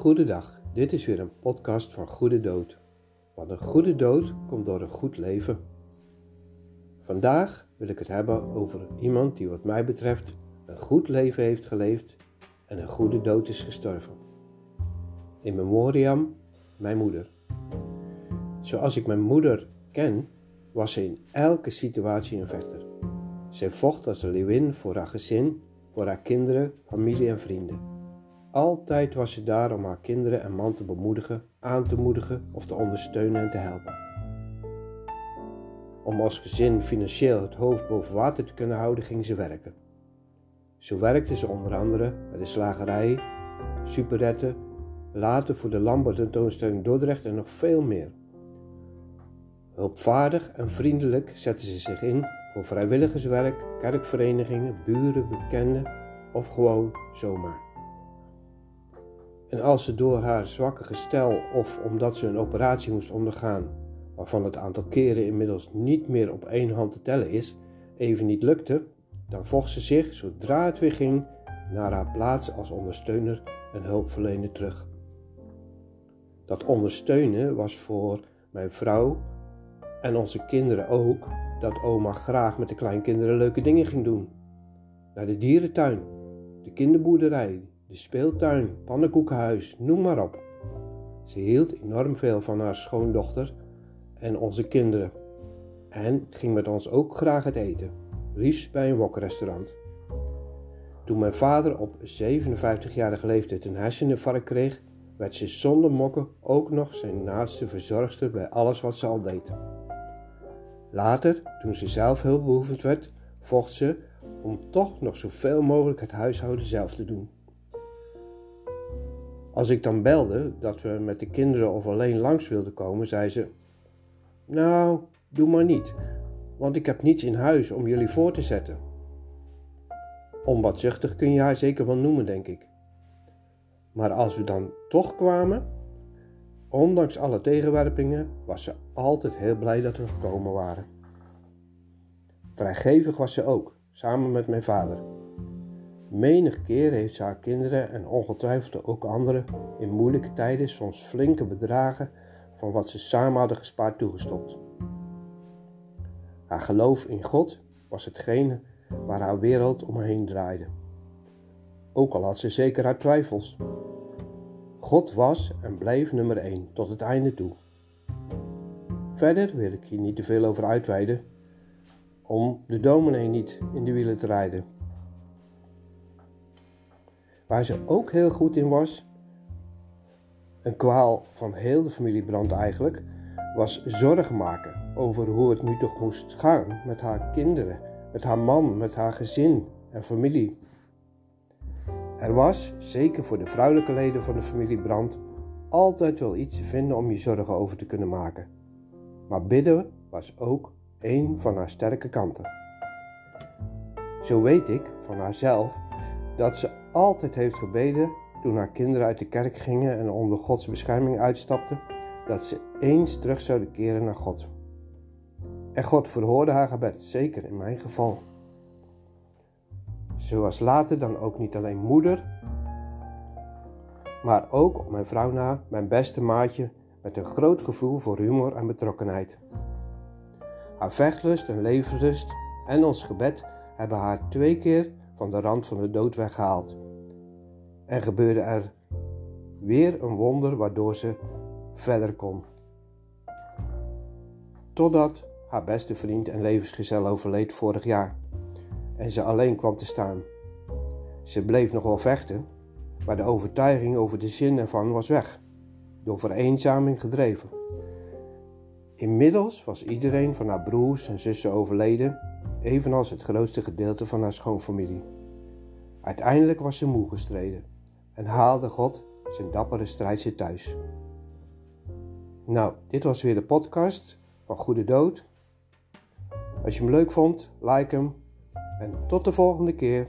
Goedendag, dit is weer een podcast van Goede Dood. Want een goede dood komt door een goed leven. Vandaag wil ik het hebben over iemand die wat mij betreft een goed leven heeft geleefd en een goede dood is gestorven. In memoriam, mijn moeder. Zoals ik mijn moeder ken, was ze in elke situatie een vechter. Zij vocht als een leeuwin voor haar gezin, voor haar kinderen, familie en vrienden. Altijd was ze daar om haar kinderen en man te bemoedigen, aan te moedigen of te ondersteunen en te helpen. Om als gezin financieel het hoofd boven water te kunnen houden, ging ze werken. Zo werkte ze onder andere bij de slagerij, superretten, later voor de landbouwtentoonstelling Dordrecht en nog veel meer. Hulpvaardig en vriendelijk zette ze zich in voor vrijwilligerswerk, kerkverenigingen, buren, bekenden of gewoon zomaar. En als ze door haar zwakke gestel of omdat ze een operatie moest ondergaan, waarvan het aantal keren inmiddels niet meer op één hand te tellen is, even niet lukte, dan vocht ze zich, zodra het weer ging, naar haar plaats als ondersteuner en hulpverlener terug. Dat ondersteunen was voor mijn vrouw en onze kinderen ook dat oma graag met de kleinkinderen leuke dingen ging doen. Naar de dierentuin, de kinderboerderij, de speeltuin, pannenkoekenhuis, noem maar op. Ze hield enorm veel van haar schoondochter en onze kinderen. En ging met ons ook graag het eten, liefst bij een wokrestaurant. Toen mijn vader op 57-jarige leeftijd een herseninfarct kreeg, werd ze zonder mokken ook nog zijn naaste verzorgster bij alles wat ze al deed. Later, toen ze zelf hulpbehoevend werd, vocht ze om toch nog zoveel mogelijk het huishouden zelf te doen. Als ik dan belde dat we met de kinderen of alleen langs wilden komen, zei ze: Nou, doe maar niet, want ik heb niets in huis om jullie voor te zetten. Onbaatzuchtig kun je haar zeker wel noemen, denk ik. Maar als we dan toch kwamen, ondanks alle tegenwerpingen, was ze altijd heel blij dat we gekomen waren. Vrijgevig was ze ook, samen met mijn vader. Menig keer heeft ze haar kinderen en ongetwijfeld ook anderen in moeilijke tijden soms flinke bedragen van wat ze samen hadden gespaard toegestopt. Haar geloof in God was hetgene waar haar wereld omheen draaide. Ook al had ze zeker haar twijfels. God was en bleef nummer 1 tot het einde toe. Verder wil ik hier niet te veel over uitweiden, om de dominee niet in de wielen te rijden. Waar ze ook heel goed in was, een kwaal van heel de familie Brand eigenlijk, was zorgen maken over hoe het nu toch moest gaan met haar kinderen, met haar man, met haar gezin en familie. Er was, zeker voor de vrouwelijke leden van de familie Brand, altijd wel iets te vinden om je zorgen over te kunnen maken. Maar bidden was ook een van haar sterke kanten. Zo weet ik van haarzelf dat ze altijd heeft gebeden toen haar kinderen uit de kerk gingen en onder Gods bescherming uitstapten, dat ze eens terug zouden keren naar God. En God verhoorde haar gebed, zeker in mijn geval. Ze was later dan ook niet alleen moeder, maar ook op mijn vrouw na mijn beste maatje met een groot gevoel voor humor en betrokkenheid. Haar vechtlust en levenslust en ons gebed hebben haar twee keer van de rand van de dood weggehaald. En gebeurde er weer een wonder waardoor ze verder kon. Totdat haar beste vriend en levensgezel overleed vorig jaar en ze alleen kwam te staan. Ze bleef nog wel vechten, maar de overtuiging over de zin ervan was weg, door vereenzaming gedreven. Inmiddels was iedereen van haar broers en zussen overleden evenals het grootste gedeelte van haar schoonfamilie. Uiteindelijk was ze moe gestreden en haalde God zijn dappere strijdje thuis. Nou, dit was weer de podcast van Goede Dood. Als je hem leuk vond, like hem en tot de volgende keer.